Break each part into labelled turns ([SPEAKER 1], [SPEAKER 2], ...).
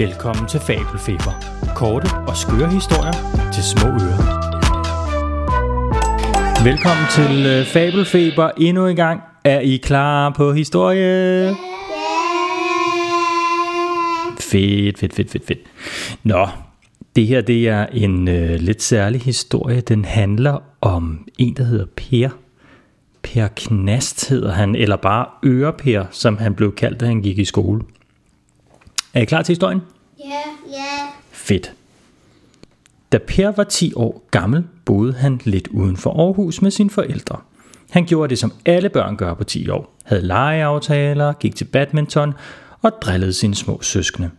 [SPEAKER 1] Velkommen til Fabelfeber. Korte og skøre historier til små ører. Velkommen til øh, Fabelfeber endnu en gang. Er I klar på historie? Fedt, fedt, fedt, fedt, fedt. Nå, det her det er en øh, lidt særlig historie. Den handler om en, der hedder Per. Per Knast hedder han, eller bare Øreper, som han blev kaldt, da han gik i skole. Er I klar til historien?
[SPEAKER 2] Ja, ja.
[SPEAKER 1] Fedt. Da Per var 10 år gammel, boede han lidt uden for Aarhus med sine forældre. Han gjorde det, som alle børn gør på 10 år. Havde legeaftaler, gik til badminton og drillede sine små søskende.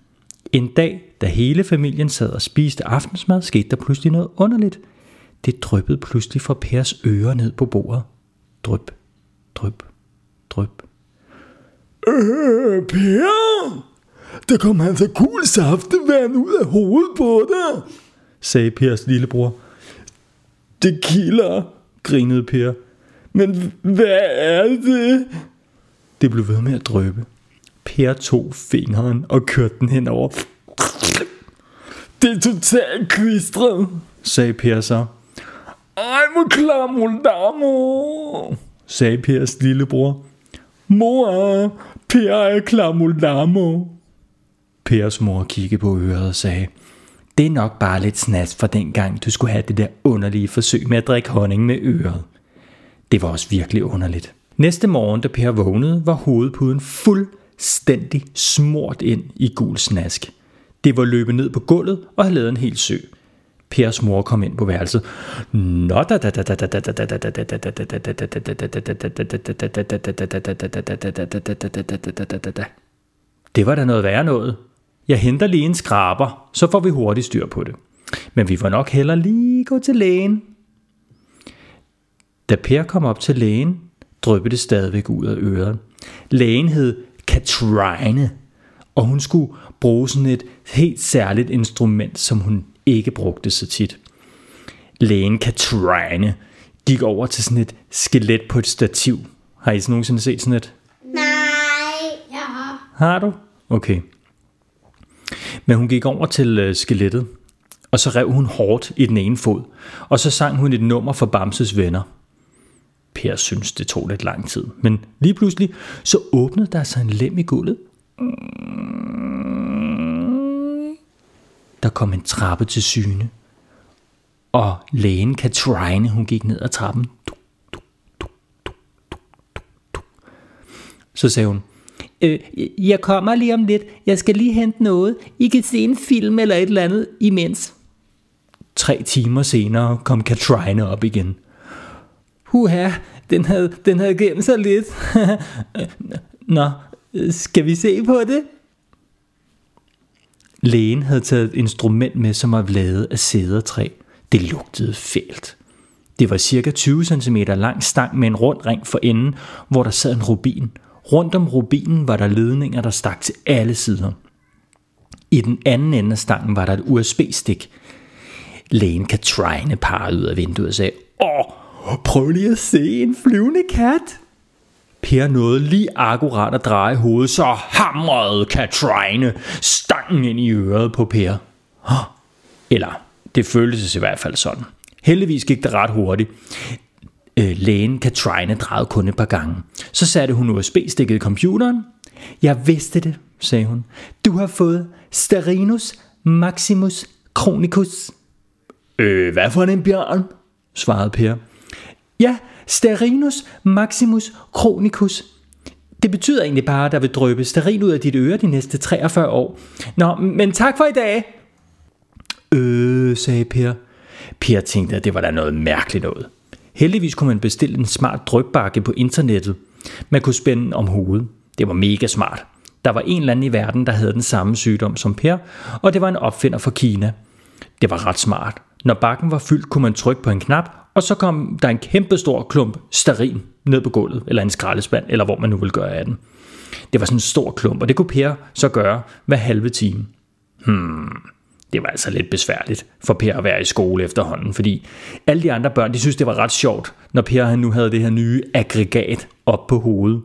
[SPEAKER 1] En dag, da hele familien sad og spiste aftensmad, skete der pludselig noget underligt. Det dryppede pludselig fra Pers ører ned på bordet. Dryp, dryp, dryp.
[SPEAKER 3] Øh, Per! Der kom altså gul saftevand ud af hovedet på dig.
[SPEAKER 1] sagde Pers lillebror.
[SPEAKER 3] Det kilder,
[SPEAKER 1] Grinede Per.
[SPEAKER 3] men hvad er det?
[SPEAKER 1] Det blev ved med at drøbe. Per tog fingeren og kørte den henover,
[SPEAKER 3] Det er totalt klistret.
[SPEAKER 1] sagde Per så.
[SPEAKER 3] Ej, hvor klamuldamo.
[SPEAKER 1] Sagde Pers lillebror.
[SPEAKER 3] Mor, Per er klamuldamo.
[SPEAKER 1] Pers mor kiggede på øret og sagde, det er nok bare lidt snas for den gang, du skulle have det der underlige forsøg med at drikke honning med øret. Det var også virkelig underligt. Næste morgen, da Per vågnede, var hovedpuden fuldstændig smurt ind i gul snask. Det var løbet ned på gulvet og havde lavet en hel sø. Pers mor kom ind på værelset. Nå da da da da da da da da da da da da da da da da Det var da noget værre noget. Jeg henter lige en skraber, så får vi hurtigt styr på det. Men vi får nok heller lige gå til lægen. Da Per kom op til lægen, dryppede det stadigvæk ud af øret. Lægen hed Katrine, og hun skulle bruge sådan et helt særligt instrument, som hun ikke brugte så tit. Lægen Katrine gik over til sådan et skelet på et stativ. Har I nogensinde set sådan et?
[SPEAKER 2] Nej. Ja.
[SPEAKER 1] Har du? Okay. Men hun gik over til øh, skelettet, og så rev hun hårdt i den ene fod, og så sang hun et nummer for Bamses venner. Per synes, det tog lidt lang tid, men lige pludselig så åbnede der sig en lem i gulvet. Der kom en trappe til syne, og lægen Katrine, hun gik ned ad trappen. Du, du, du, du, du, du. Så sagde hun, øh, jeg kommer lige om lidt. Jeg skal lige hente noget. I kan se en film eller et eller andet imens. Tre timer senere kom Katrine op igen. Huha, den havde, den havde gemt sig lidt. Nå, skal vi se på det? Lægen havde taget et instrument med, som var lavet af sædertræ. Det lugtede fælt. Det var cirka 20 cm lang stang med en rund ring for enden, hvor der sad en rubin. Rundt om rubinen var der ledninger, der stak til alle sider. I den anden ende af stangen var der et USB-stik. Lægen Katrine parrede ud af vinduet og sagde, Åh, prøv lige at se en flyvende kat. Per nåede lige akkurat at dreje hovedet, så hamrede Katrine stangen ind i øret på Per. Eller, det føltes i hvert fald sådan. Heldigvis gik det ret hurtigt. Øh, lægen Katrine drejede kun et par gange. Så satte hun USB-stikket i computeren. Jeg vidste det, sagde hun. Du har fået Sterinus Maximus Chronicus. Øh, hvad for en bjørn? svarede Per. Ja, Sterinus Maximus Chronicus. Det betyder egentlig bare, at der vil drøbe sterin ud af dit øre de næste 43 år. Nå, men tak for i dag. Øh, sagde Per. Per tænkte, at det var da noget mærkeligt noget. Heldigvis kunne man bestille en smart drykbakke på internettet. Man kunne spænde om hovedet. Det var mega smart. Der var en eller anden i verden, der havde den samme sygdom som Per, og det var en opfinder fra Kina. Det var ret smart. Når bakken var fyldt, kunne man trykke på en knap, og så kom der en kæmpe stor klump starin ned på gulvet, eller en skraldespand, eller hvor man nu ville gøre af den. Det var sådan en stor klump, og det kunne Per så gøre hver halve time. Hmm, det var altså lidt besværligt for Per at være i skole efterhånden, fordi alle de andre børn, de synes det var ret sjovt, når Per han nu havde det her nye aggregat op på hovedet.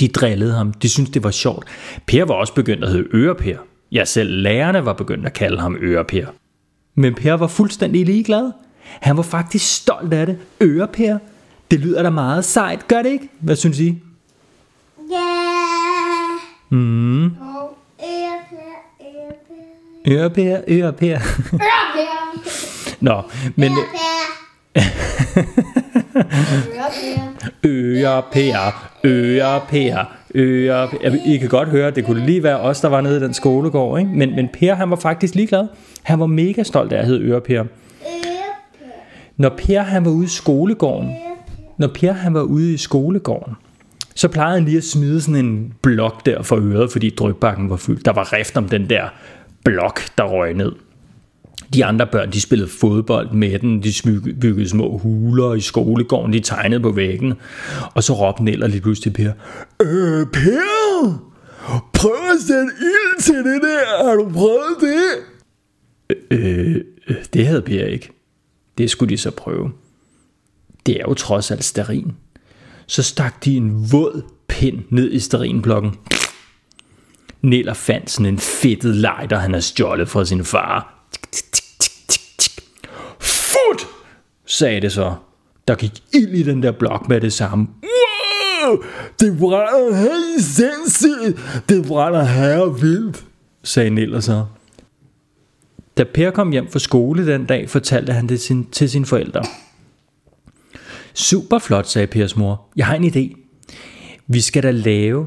[SPEAKER 1] De drillede ham, de syntes det var sjovt. Per var også begyndt at hedde Øreper, Ja, selv lærerne var begyndt at kalde ham Øreper. Men Per var fuldstændig ligeglad. Han var faktisk stolt af det. Øreper. Det lyder da meget sejt, gør det ikke? Hvad synes I?
[SPEAKER 2] Ja.
[SPEAKER 1] Mm.
[SPEAKER 2] Og ørepær, ørepær.
[SPEAKER 1] Øreper, Øreper.
[SPEAKER 2] Ørepær.
[SPEAKER 1] Nå, men
[SPEAKER 2] Ørepær. Ørepær.
[SPEAKER 1] Øreper, Øreper, Øreper. I kan godt høre, det kunne lige være os, der var nede i den skolegård, ikke? Men, men Per, han var faktisk ligeglad. Han var mega stolt af at hedde Øreper.
[SPEAKER 2] Ørepær.
[SPEAKER 1] Når Per han var ude i skolegården, når Per han var ude i skolegården, så plejede han lige at smide sådan en blok der for øret, fordi drykbakken var fyldt. Der var rift om den der blok, der røg ned. De andre børn, de spillede fodbold med den, de smyg- byggede små huler i skolegården, de tegnede på væggen. Og så råbte Neller lige pludselig til Per,
[SPEAKER 3] Øh, Per! Prøv at sætte ild til det der. Har du prøvet det?
[SPEAKER 1] øh, øh, det havde Per ikke. Det skulle de så prøve. Det er jo trods alt sterin. Så stak de en våd pind ned i sterinblokken. Neller fandt sådan en fedtet lighter, han havde stjålet fra sin far. Fut! sagde det så. Der gik ild i den der blok med det samme.
[SPEAKER 3] Wow! Det brænder helt sindssygt. Det brænder her vildt.
[SPEAKER 1] sagde Neller så. Da Per kom hjem fra skole den dag, fortalte han det sin, til sine forældre. Super flot, sagde Pers mor. Jeg har en idé. Vi skal da lave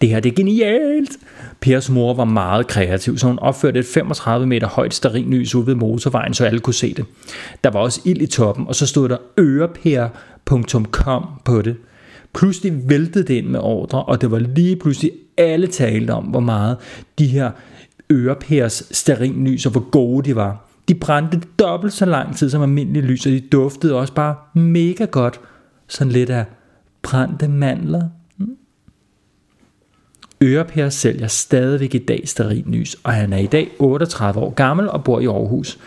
[SPEAKER 1] Det her det er genialt. Pers mor var meget kreativ, så hun opførte et 35 meter højt sterinlys ude ved motorvejen, så alle kunne se det. Der var også ild i toppen, og så stod der øreper.com på det. Pludselig væltede det ind med ordre, og det var lige pludselig alle talte om, hvor meget de her ørepæres sterinlys, og hvor gode de var. De brændte dobbelt så lang tid som almindelige lys, og de duftede også bare mega godt. Sådan lidt af brændte mandler. Øreper sælger stadigvæk i dag sterinlys, og han er i dag 38 år gammel og bor i Aarhus.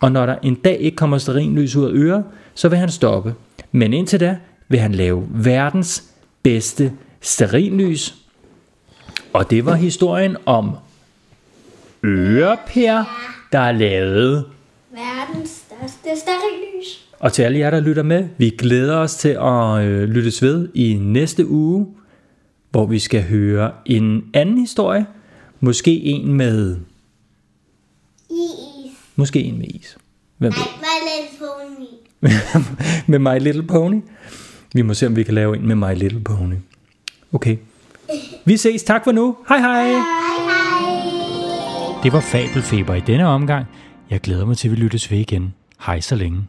[SPEAKER 1] Og når der en dag ikke kommer sterinlys ud af øret, så vil han stoppe. Men indtil da vil han lave verdens bedste sterinlys. Og det var historien om Øreper, der lavede
[SPEAKER 2] Verdens største sterinlys.
[SPEAKER 1] og til alle jer, der lytter med, vi glæder os til at øh, lyttes ved i næste uge, hvor vi skal høre en anden historie. Måske en med,
[SPEAKER 2] Is.
[SPEAKER 1] måske en med is. Hvem ved?
[SPEAKER 2] My little pony.
[SPEAKER 1] med My Little Pony. Vi må se, om vi kan lave en med My Little Pony. Okay. Vi ses. Tak for nu. Hej hej.
[SPEAKER 2] Hej hej.
[SPEAKER 1] Det var Fabelfeber i denne omgang. Jeg glæder mig til, at vi lyttes ved igen. Hej så længe.